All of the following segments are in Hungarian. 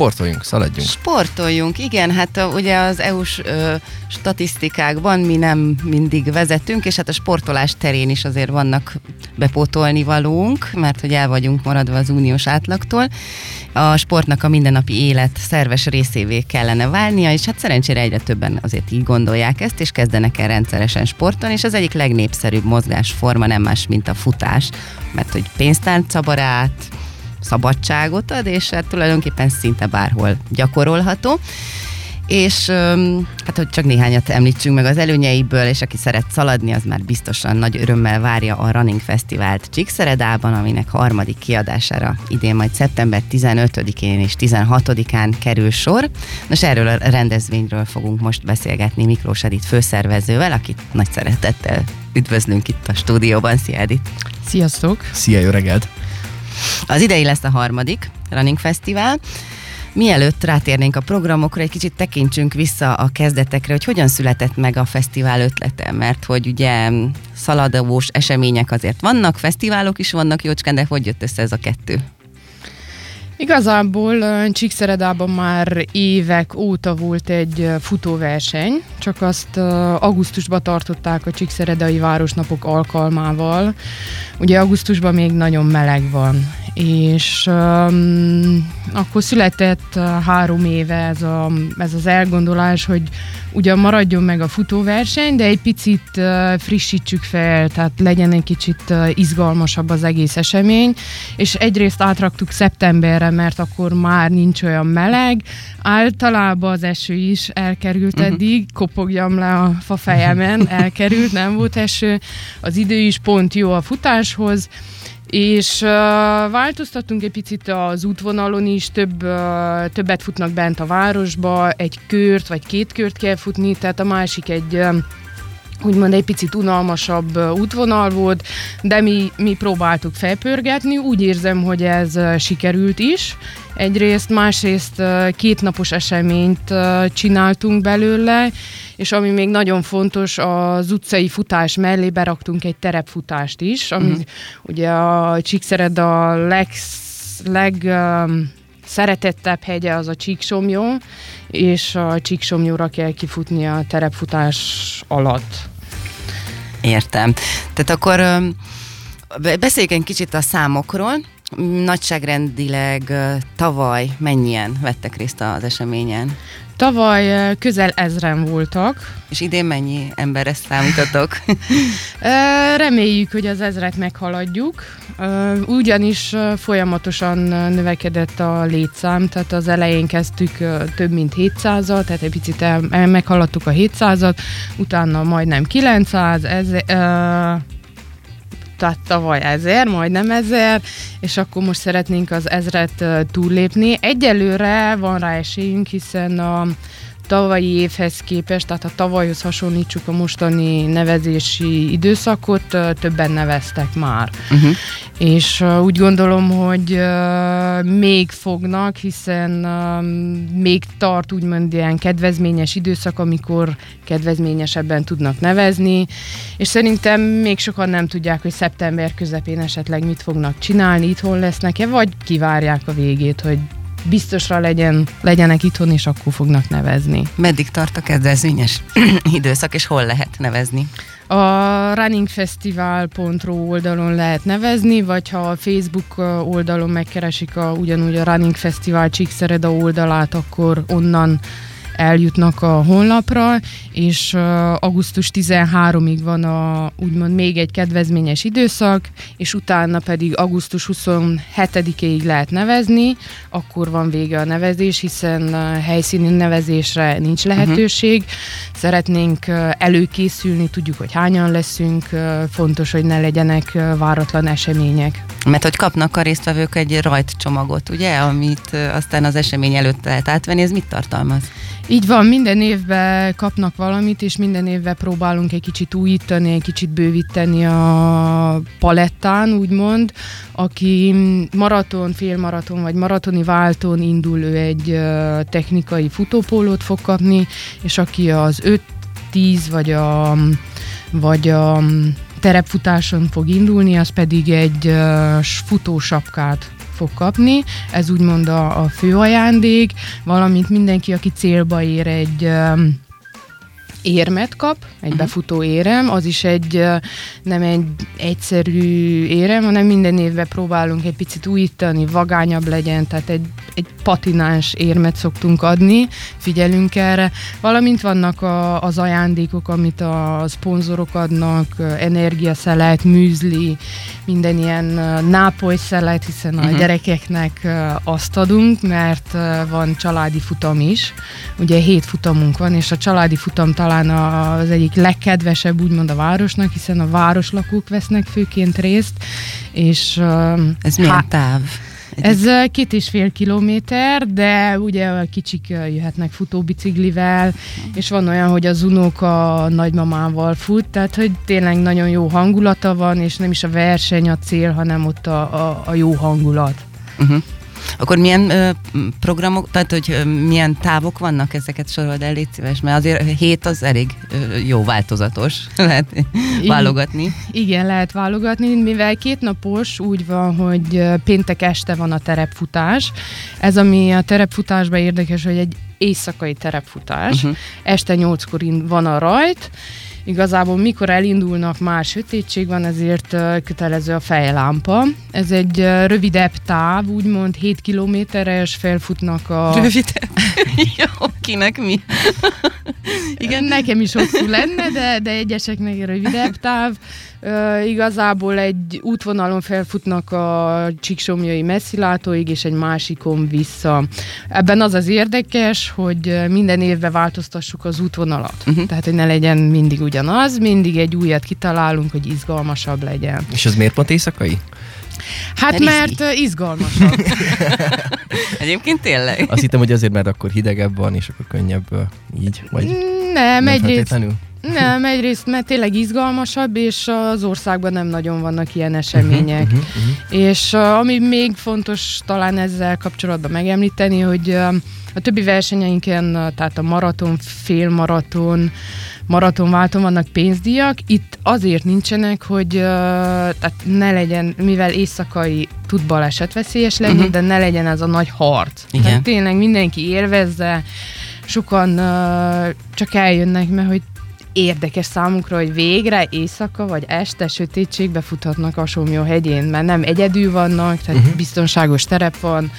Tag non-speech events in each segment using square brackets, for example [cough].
sportoljunk, szaladjunk. Sportoljunk, igen, hát ugye az EU-s ö, statisztikákban mi nem mindig vezetünk, és hát a sportolás terén is azért vannak bepótolni valónk, mert hogy el vagyunk maradva az uniós átlagtól. A sportnak a mindennapi élet szerves részévé kellene válnia, és hát szerencsére egyre többen azért így gondolják ezt, és kezdenek el rendszeresen sporton, és az egyik legnépszerűbb mozgásforma nem más, mint a futás, mert hogy pénztárcabarát, szabadságot ad, és hát tulajdonképpen szinte bárhol gyakorolható. És hát, hogy csak néhányat említsünk meg az előnyeiből, és aki szeret szaladni, az már biztosan nagy örömmel várja a Running Fesztivált Csíkszeredában, aminek harmadik kiadására idén majd szeptember 15-én és 16-án kerül sor. Nos, erről a rendezvényről fogunk most beszélgetni Miklós Edith főszervezővel, akit nagy szeretettel üdvözlünk itt a stúdióban. Szia Edith! Sziasztok! Szia, jó reggelt! Az idei lesz a harmadik Running Fesztivál. Mielőtt rátérnénk a programokra, egy kicsit tekintsünk vissza a kezdetekre, hogy hogyan született meg a fesztivál ötlete, mert hogy ugye szaladós események azért vannak, fesztiválok is vannak jócskán, de hogy jött össze ez a kettő? Igazából Csíkszeredában már évek óta volt egy futóverseny, csak azt augusztusban tartották a Csíkszeredai Városnapok alkalmával. Ugye augusztusban még nagyon meleg van, és um, akkor született három éve ez, a, ez az elgondolás, hogy ugyan maradjon meg a futóverseny, de egy picit uh, frissítsük fel, tehát legyen egy kicsit uh, izgalmasabb az egész esemény, és egyrészt átraktuk szeptemberre, mert akkor már nincs olyan meleg, általában az eső is elkerült uh-huh. eddig, kopogjam le a fa fejemen, elkerült, nem volt eső, az idő is pont jó a futáshoz, és uh, változtattunk egy picit az útvonalon is, több, uh, többet futnak bent a városba, egy kört vagy két kört kell futni, tehát a másik egy uh, úgymond egy picit unalmasabb útvonal volt, de mi, mi próbáltuk felpörgetni, úgy érzem, hogy ez sikerült is. Egyrészt, másrészt kétnapos eseményt csináltunk belőle, és ami még nagyon fontos, az utcai futás mellé beraktunk egy terepfutást is, ami uh-huh. ugye a Csíkszered a leg, leg szeretettebb hegye az a Csíksomjó, és a Csíksomjóra kell kifutni a terepfutás alatt. Értem. Tehát akkor beszéljünk egy kicsit a számokról. Nagyságrendileg tavaly mennyien vettek részt az eseményen? Tavaly közel ezren voltak. És idén mennyi emberre számítatok? [laughs] [laughs] Reméljük, hogy az ezret meghaladjuk. Ugyanis folyamatosan növekedett a létszám, tehát az elején kezdtük több mint 700-at, tehát egy picit meghaladtuk a 700-at, utána majdnem 900, ez, tehát tavaly ezer, majdnem ezer, és akkor most szeretnénk az ezret túllépni. Egyelőre van rá esélyünk, hiszen a tavalyi évhez képest, tehát ha tavalyhoz hasonlítsuk a mostani nevezési időszakot, többen neveztek már. Uh-huh. És úgy gondolom, hogy még fognak, hiszen még tart úgymond ilyen kedvezményes időszak, amikor kedvezményesebben tudnak nevezni, és szerintem még sokan nem tudják, hogy szeptember közepén esetleg mit fognak csinálni, itthon lesznek-e, vagy kivárják a végét, hogy biztosra legyen, legyenek itthon, és akkor fognak nevezni. Meddig tart a kezdezvényes [clears throat] időszak, és hol lehet nevezni? A runningfestival.ro oldalon lehet nevezni, vagy ha a Facebook oldalon megkeresik a, ugyanúgy a Running Festival Csíkszereda oldalát, akkor onnan eljutnak a honlapra, és augusztus 13-ig van a, úgymond még egy kedvezményes időszak, és utána pedig augusztus 27-ig lehet nevezni, akkor van vége a nevezés, hiszen helyszíni nevezésre nincs mhm. lehetőség. Uh-huh. Szeretnénk előkészülni, tudjuk, hogy hányan leszünk, fontos, hogy ne legyenek váratlan események. Mert hogy kapnak a résztvevők egy rajtcsomagot, ugye, amit aztán az esemény előtt lehet átvenni, ez mit tartalmaz? Így van, minden évben kapnak valamit, és minden évben próbálunk egy kicsit újítani, egy kicsit bővíteni a palettán, úgymond. Aki maraton, félmaraton vagy maratoni váltón indul, ő egy technikai futópólót fog kapni, és aki az 5-10 vagy a, vagy a terepfutáson fog indulni, az pedig egy futósapkát fog kapni, ez úgymond a, a fő ajándék, valamint mindenki, aki célba ér egy um, érmet kap, egy uh-huh. befutó érem, az is egy nem egy egyszerű érem, hanem minden évben próbálunk egy picit újítani, vagányabb legyen, tehát egy, egy patináns érmet szoktunk adni, figyelünk erre, valamint vannak a, az ajándékok, amit a szponzorok adnak, energiaszelet, műzli, minden ilyen nápoly szelet, hiszen uh-huh. a mhm. gyerekeknek azt adunk, mert van családi futam is, ugye hét futamunk van, és a családi futam talán talán az egyik legkedvesebb úgymond a városnak, hiszen a városlakók vesznek főként részt, és... Ez milyen táv? Ez két és fél kilométer, de ugye a kicsik jöhetnek futóbiciklivel, és van olyan, hogy az unoka nagymamával fut, tehát hogy tényleg nagyon jó hangulata van, és nem is a verseny a cél, hanem ott a, a, a jó hangulat. Uh-huh. Akkor milyen ö, programok, tehát hogy ö, milyen távok vannak, ezeket sorold el, légy szíves, mert azért hét az elég ö, jó változatos, [laughs] lehet válogatni. Igen, lehet válogatni, mivel kétnapos úgy van, hogy péntek este van a terepfutás. Ez, ami a terepfutásban érdekes, hogy egy éjszakai terepfutás. Uh-huh. Este nyolckor van a rajt, Igazából mikor elindulnak, már sötétség van, ezért kötelező a fejlámpa. Ez egy rövidebb táv, úgymond 7 kilométeres, felfutnak a... Rövidebb? [laughs] Jó, kinek mi? Igen, nekem is hosszú lenne, de, de egyeseknek rövidebb táv. Uh, igazából egy útvonalon felfutnak a Csíksomjai messzilátóig, és egy másikon vissza. Ebben az az érdekes, hogy minden évben változtassuk az útvonalat. Uh-huh. Tehát, hogy ne legyen mindig ugyanaz, mindig egy újat kitalálunk, hogy izgalmasabb legyen. És az miért pont éjszakai? Hát mert, mert izgalmasabb. [laughs] Egyébként tényleg. Azt hittem, hogy azért, mert akkor hidegebb van, és akkor könnyebb így, vagy nem, nem egyrészt, nem, egyrészt, mert tényleg izgalmasabb, és az országban nem nagyon vannak ilyen események. Uh-huh, uh-huh. És uh, ami még fontos talán ezzel kapcsolatban megemlíteni, hogy uh, a többi versenyeinken, uh, tehát a maraton, félmaraton, maratonválton vannak pénzdíjak, itt azért nincsenek, hogy uh, tehát ne legyen, mivel éjszakai tud balesetveszélyes lenni, uh-huh. de ne legyen ez a nagy harc. Igen. Tehát tényleg mindenki élvezze, sokan uh, csak eljönnek, mert hogy érdekes számunkra, hogy végre éjszaka vagy este sötétségbe futhatnak a Somjó hegyén, mert nem egyedül vannak, tehát uh-huh. biztonságos terep van,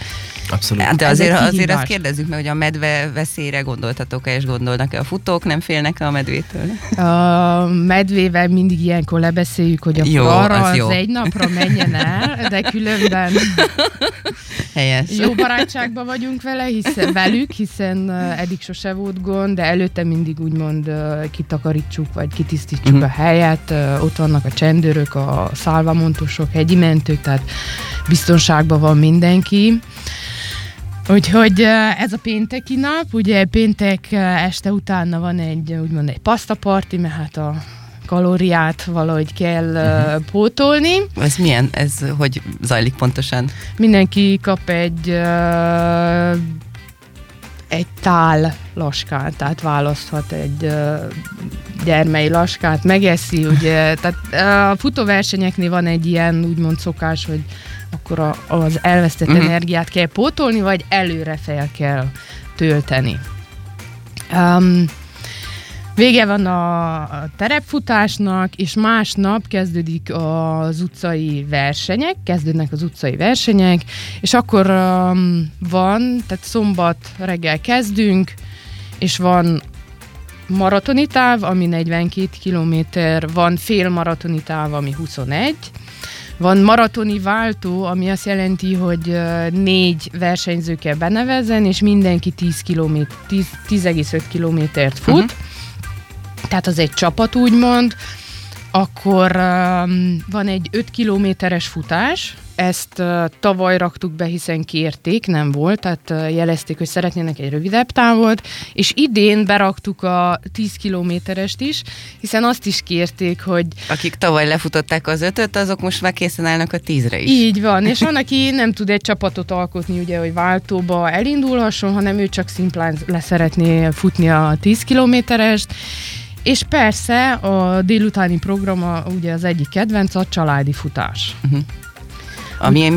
Abszolút. De azért, azért azt kérdezzük meg, hogy a medve veszélyre gondoltatok-e, és gondolnak-e a futók, nem félnek-e a medvétől? A medvével mindig ilyenkor lebeszéljük, hogy a jó, arra az, az egy napra menjen el, de különben [laughs] Helyes. jó barátságban vagyunk vele, hiszen, velük, hiszen eddig sose volt gond, de előtte mindig úgymond kitakarítsuk, vagy kitisztítsuk uh-huh. a helyet. Ott vannak a csendőrök, a szálvamontosok, hegyi mentők, tehát biztonságban van mindenki. Úgyhogy ez a pénteki nap, ugye péntek este utána van egy úgymond egy pasztaparti, mert hát a kalóriát valahogy kell uh-huh. pótolni. Ez milyen? Ez hogy zajlik pontosan? Mindenki kap egy uh, egy tál laskát, tehát választhat egy uh, gyermei laskát, megeszi, ugye, tehát a futóversenyeknél van egy ilyen úgymond szokás, hogy akkor a, az elvesztett uh-huh. energiát kell pótolni, vagy előre fel kell tölteni. Um, Vége van a terepfutásnak, és másnap kezdődik az utcai versenyek, kezdődnek az utcai versenyek, és akkor um, van, tehát szombat reggel kezdünk, és van maratoni táv, ami 42 km, van fél maratoni táv, ami 21, van maratoni váltó, ami azt jelenti, hogy négy versenyző kell benevezzen, és mindenki 10 km, 10, 10,5 kilométert fut. Uh-huh. Tehát az egy csapat, úgymond. Akkor um, van egy 5 kilométeres futás, ezt tavaly raktuk be, hiszen kérték, nem volt, tehát jelezték, hogy szeretnének egy rövidebb távot, és idén beraktuk a 10 kilométerest is, hiszen azt is kérték, hogy... Akik tavaly lefutották az ötöt, azok most már készen állnak a tízre is. Így van, és van, aki nem tud egy csapatot alkotni, ugye, hogy váltóba elindulhasson, hanem ő csak szimplán leszeretné futni a 10 kilométerest, és persze a délutáni programa ugye az egyik kedvenc, a családi futás. Uh-huh. A milyen,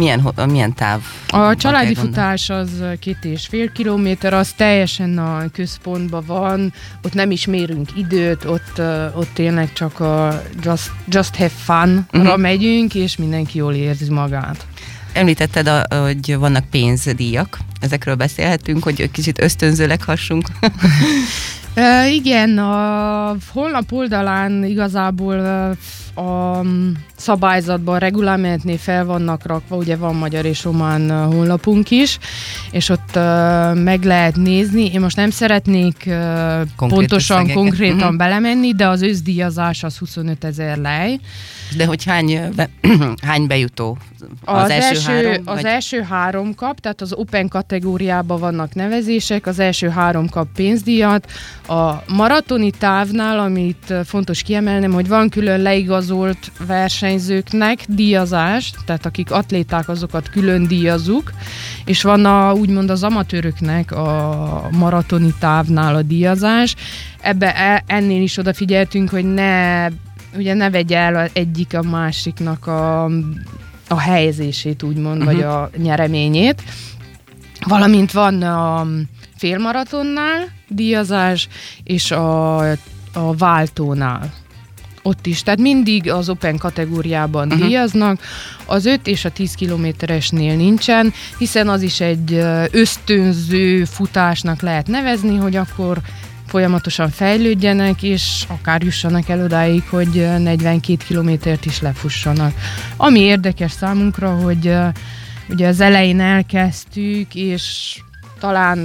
milyen, táv? A családi futás az két és fél kilométer, az teljesen a központban van, ott nem is mérünk időt, ott, ott tényleg csak a just, just have fun-ra uh-huh. megyünk, és mindenki jól érzi magát. Említetted, hogy vannak pénzdíjak, ezekről beszélhetünk, hogy kicsit ösztönzőleg hassunk. [laughs] e, igen, a holnap oldalán igazából a szabályzatban, regulámentnél fel vannak rakva, ugye van magyar és román honlapunk is, és ott meg lehet nézni. Én most nem szeretnék Konkrét pontosan, összegeket. konkrétan uh-huh. belemenni, de az őszdíjazás az 25 ezer lej. De hogy hány, be, [clears throat] hány bejutó? Az, az első, első három? Az vagy? első három kap, tehát az Open kategóriában vannak nevezések, az első három kap pénzdíjat. A maratoni távnál, amit fontos kiemelnem, hogy van külön leigazolt versenyzőknek díjazás, tehát akik atléták, azokat külön díjazunk, és van a, úgymond az amatőröknek a maratoni távnál a díjazás. Ebbe e, ennél is odafigyeltünk, hogy ne ugye ne vegye el egyik a másiknak a, a helyezését, úgymond, uh-huh. vagy mhm. a nyereményét. Valamint van a félmaratonnál díjazás, és a, a váltónál ott is. Tehát mindig az Open kategóriában uh-huh. díjaznak, az 5 és a 10 kilométeresnél nincsen, hiszen az is egy ösztönző futásnak lehet nevezni, hogy akkor folyamatosan fejlődjenek, és akár jussanak el odáig, hogy 42 kilométert is lefussanak. Ami érdekes számunkra, hogy ugye az elején elkezdtük, és talán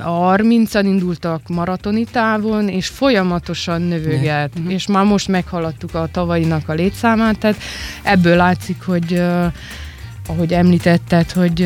a 30-an indultak maratoni távon, és folyamatosan növöget, uh-huh. és már most meghaladtuk a tavainak a létszámát, tehát ebből látszik, hogy ahogy említetted, hogy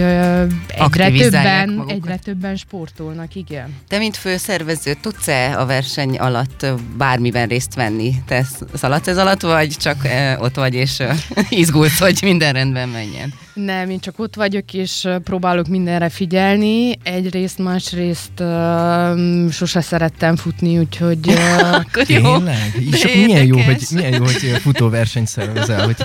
egyre többen, egyre többen sportolnak, igen. Te, mint főszervező, tudsz-e a verseny alatt bármiben részt venni? Te szaladsz ez alatt, vagy csak ott vagy és [laughs] izgulsz, hogy minden rendben menjen? Nem, én csak ott vagyok, és próbálok mindenre figyelni. Egyrészt, másrészt uh, sose szerettem futni, úgyhogy... Uh, [laughs] Akkor Tényleg? És milyen jó, hogy, milyen jó, hogy futóversenyt szervezel. Hogy...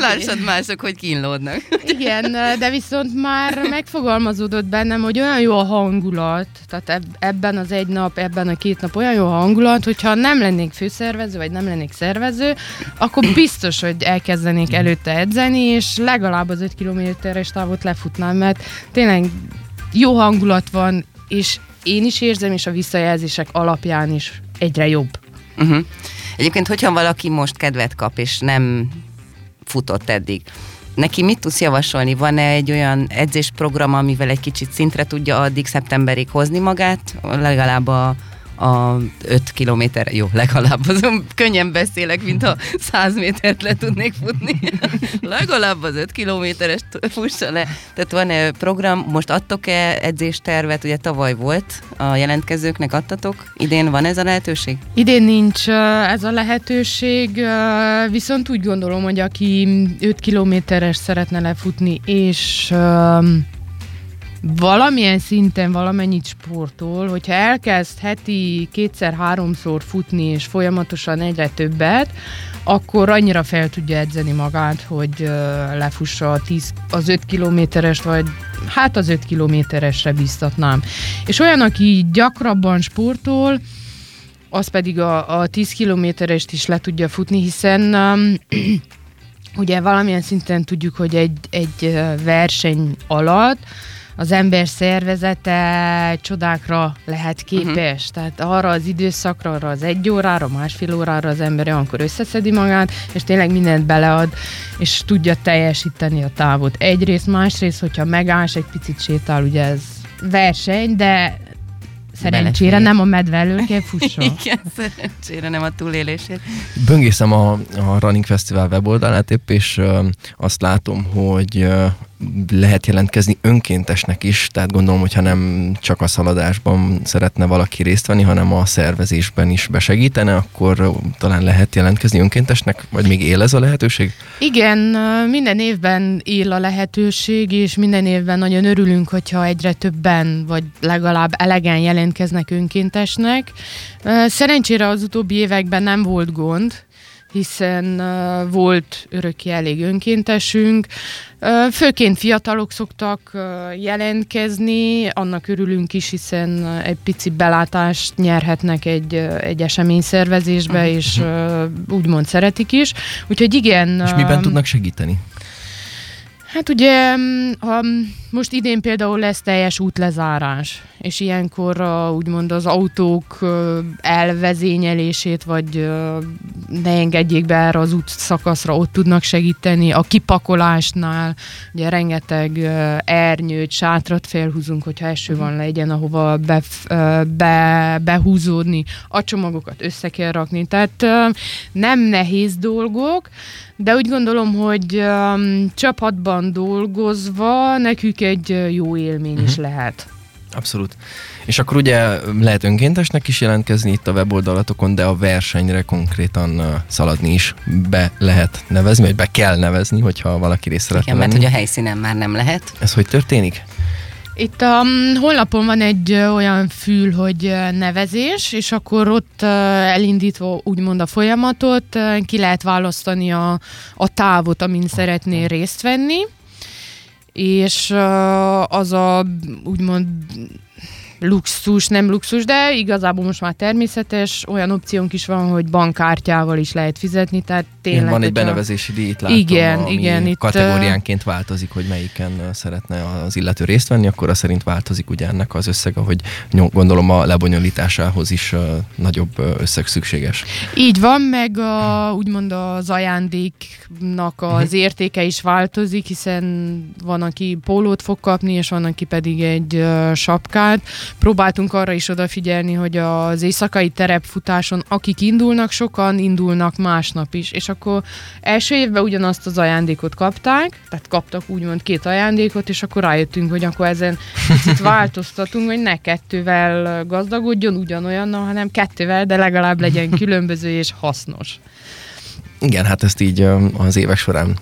Lássad mások, hogy kínlódnak. Igen, de viszont már megfogalmazódott bennem, hogy olyan jó a hangulat, tehát ebben az egy nap, ebben a két nap olyan jó a hangulat, hogyha nem lennék főszervező, vagy nem lennék szervező, akkor biztos, hogy elkezdenék előtte edzeni, és legalább az 5 kilométeres távot lefutnám, mert tényleg jó hangulat van, és én is érzem, és a visszajelzések alapján is egyre jobb. Uh-huh. Egyébként, hogyha valaki most kedvet kap, és nem futott eddig, neki mit tudsz javasolni? Van-e egy olyan edzésprogram, amivel egy kicsit szintre tudja addig szeptemberig hozni magát? Legalább a a 5 kilométer, jó, legalább azon könnyen beszélek, mint ha 100 métert le tudnék futni. [laughs] legalább az 5 kilométeres fussa le. Tehát van-e program, most adtok-e edzéstervet, ugye tavaly volt a jelentkezőknek adtatok, idén van ez a lehetőség? Idén nincs ez a lehetőség, viszont úgy gondolom, hogy aki 5 kilométeres szeretne lefutni, és valamilyen szinten valamennyit sportol, hogyha elkezd heti kétszer-háromszor futni, és folyamatosan egyre többet, akkor annyira fel tudja edzeni magát, hogy lefussa a 10, az 5 kilométeres, vagy hát az 5 kilométeresre biztatnám. És olyan, aki gyakrabban sportol, az pedig a, a 10 kilométerest is le tudja futni, hiszen um, [clears throat] ugye valamilyen szinten tudjuk, hogy egy, egy verseny alatt az ember szervezete csodákra lehet képes. Uh-huh. Tehát arra az időszakra, arra az egy órára, másfél órára az ember olyankor összeszedi magát, és tényleg mindent belead, és tudja teljesíteni a távot. Egyrészt, másrészt, hogyha megállsz, egy picit sétál, ugye ez verseny, de Szerencsére Belefér. nem a medve elől kell fusson. [laughs] Igen, szerencsére nem a túlélését. Böngészem a, a Running Festival weboldalát épp, és ö, azt látom, hogy ö, lehet jelentkezni önkéntesnek is, tehát gondolom, hogyha nem csak a szaladásban szeretne valaki részt venni, hanem a szervezésben is besegítene, akkor talán lehet jelentkezni önkéntesnek, vagy még él ez a lehetőség? Igen, minden évben él a lehetőség, és minden évben nagyon örülünk, hogyha egyre többen, vagy legalább elegen jelentkeznek önkéntesnek. Szerencsére az utóbbi években nem volt gond, hiszen uh, volt örökké elég önkéntesünk. Uh, főként fiatalok szoktak uh, jelentkezni, annak örülünk is, hiszen egy pici belátást nyerhetnek egy, egy esemény szervezésbe, uh-huh. és uh, úgymond szeretik is. Úgyhogy igen. És miben tudnak segíteni? Hát ugye, mm, ha most idén például lesz teljes útlezárás, és ilyenkor úgymond az autók elvezényelését, vagy ne engedjék be erre az út szakaszra, ott tudnak segíteni. A kipakolásnál ugye rengeteg ernyőt, sátrat felhúzunk, hogyha eső van, legyen ahova be, be, behúzódni, a csomagokat össze kell rakni. Tehát nem nehéz dolgok, de úgy gondolom, hogy um, dolgozva nekük egy jó élmény uh-huh. is mhm. lehet. Abszolút. És akkor ugye lehet önkéntesnek is jelentkezni itt a weboldalatokon, de a versenyre konkrétan szaladni is be lehet nevezni, vagy be kell nevezni, hogyha valaki részt szeretne Igen, mert hogy a helyszínen már nem lehet. Ez hogy történik? Itt a um, honlapon van egy olyan fül, hogy nevezés, és akkor ott elindítva úgymond a folyamatot ki lehet választani a, a távot, amin szeretné részt venni, és az a úgymond luxus, nem luxus, de igazából most már természetes, olyan opciónk is van, hogy bankkártyával is lehet fizetni, tehát tényleg... Igen, van egy benevezési díj, itt látom, igen, ami igen, itt kategóriánként változik, hogy melyiken szeretne az illető részt venni, akkor az szerint változik ugye ennek az összege, hogy gondolom a lebonyolításához is nagyobb összeg szükséges. Így van, meg a, úgymond az ajándéknak az uh-huh. értéke is változik, hiszen van, aki pólót fog kapni, és van, aki pedig egy sapkát, próbáltunk arra is odafigyelni, hogy az éjszakai terepfutáson, akik indulnak, sokan indulnak másnap is, és akkor első évben ugyanazt az ajándékot kapták, tehát kaptak úgymond két ajándékot, és akkor rájöttünk, hogy akkor ezen picit változtatunk, hogy ne kettővel gazdagodjon ugyanolyannal, hanem kettővel, de legalább legyen különböző és hasznos. Igen, hát ezt így az évek során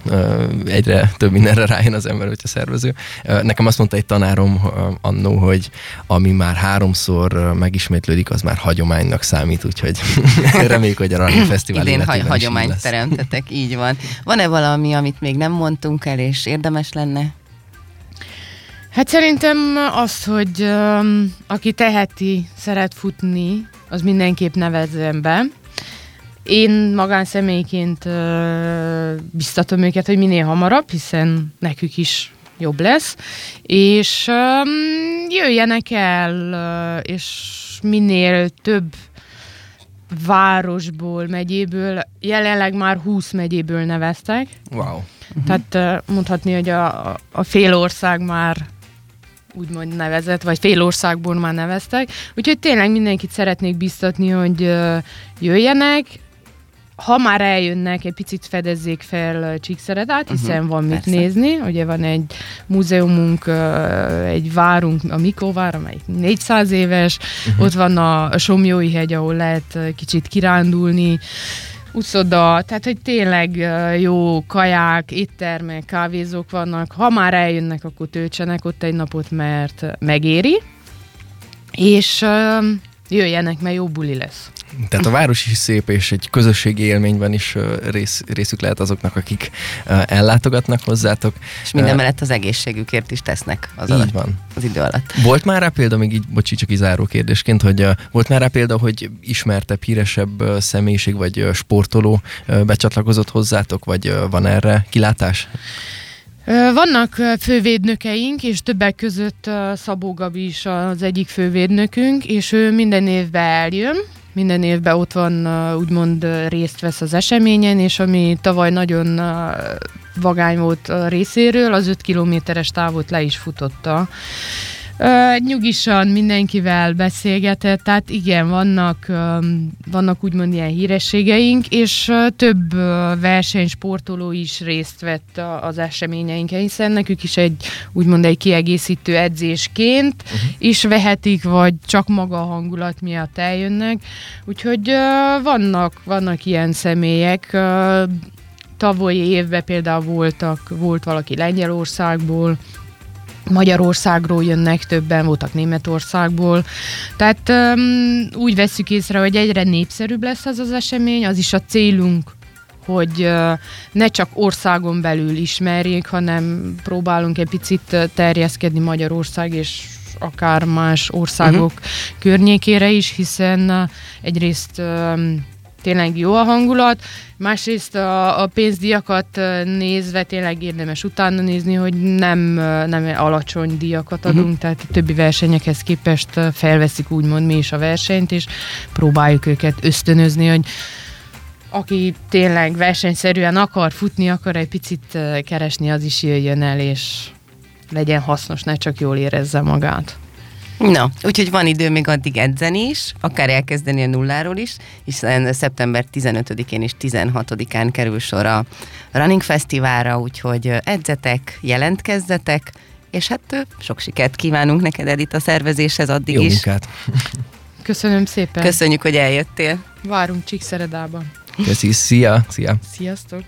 egyre több mindenre rájön az ember, hogyha szervező. Nekem azt mondta egy tanárom annó, hogy ami már háromszor megismétlődik, az már hagyománynak számít, úgyhogy [laughs] reméljük, hogy a Running Fesztivál Idén ha- hagyományt teremtetek, így van. Van-e valami, amit még nem mondtunk el, és érdemes lenne? Hát szerintem az, hogy um, aki teheti, szeret futni, az mindenképp nevezzen be én magánszemélyként biztatom őket, hogy minél hamarabb, hiszen nekük is jobb lesz, és jöjjenek el, és minél több városból, megyéből, jelenleg már 20 megyéből neveztek. Wow. Tehát uh, mondhatni, hogy a, a fél ország már úgymond nevezett, vagy fél országból már neveztek. Úgyhogy tényleg mindenkit szeretnék biztatni, hogy jöjjenek, ha már eljönnek, egy picit fedezzék fel Csíkszeredát, hiszen uh-huh, van mit persze. nézni. Ugye van egy múzeumunk, egy várunk, a Mikóvár, amely 400 éves, uh-huh. ott van a Somjói hegy, ahol lehet kicsit kirándulni, uszoda, tehát hogy tényleg jó kaják, éttermek, kávézók vannak. Ha már eljönnek, akkor töltsenek ott egy napot, mert megéri. És jöjjenek, mert jó buli lesz. Tehát a város is szép, és egy közösségi élményben is rész, részük lehet azoknak, akik ellátogatnak hozzátok. És minden mellett az egészségükért is tesznek az, Így alatt, van. az idő alatt. Volt már rá példa, még így, bocsi, csak izáró kérdésként, hogy volt már rá példa, hogy ismertebb, híresebb személyiség vagy sportoló becsatlakozott hozzátok, vagy van erre kilátás? Vannak fővédnökeink, és többek között Szabó Gabi is az egyik fővédnökünk, és ő minden évben eljön, minden évben ott van, úgymond részt vesz az eseményen, és ami tavaly nagyon vagány volt részéről, az 5 kilométeres távot le is futotta. Uh, nyugisan mindenkivel beszélgetett, tehát igen, vannak, uh, vannak úgymond ilyen hírességeink, és uh, több uh, versenysportoló is részt vett a, az eseményeinken, hiszen nekük is egy úgymond egy kiegészítő edzésként uh-huh. is vehetik, vagy csak maga a hangulat miatt eljönnek. Úgyhogy uh, vannak, vannak ilyen személyek, uh, tavalyi évben például voltak, volt valaki Lengyelországból, Magyarországról jönnek többen, voltak Németországból. Tehát um, úgy veszük észre, hogy egyre népszerűbb lesz az az esemény, az is a célunk, hogy ne csak országon belül ismerjék, hanem próbálunk egy picit terjeszkedni Magyarország és akár más országok uh-huh. környékére is, hiszen egyrészt tényleg jó a hangulat, másrészt a, a pénzdiakat nézve tényleg érdemes utána nézni, hogy nem, nem alacsony diakat adunk, uh-huh. tehát a többi versenyekhez képest felveszik úgymond mi is a versenyt, és próbáljuk őket ösztönözni, hogy aki tényleg versenyszerűen akar futni, akar egy picit keresni, az is jöjjön el, és legyen hasznos, ne csak jól érezze magát. Na, úgyhogy van idő még addig edzeni is, akár elkezdeni a nulláról is, hiszen szeptember 15-én és 16-án kerül sor a Running Fesztiválra, úgyhogy edzetek, jelentkezzetek, és hát sok sikert kívánunk neked, Edith, a szervezéshez addig Jó is. munkát. [laughs] Köszönöm szépen. Köszönjük, hogy eljöttél. Várunk Csíkszeredában. Köszi, szia, szia. Sziasztok.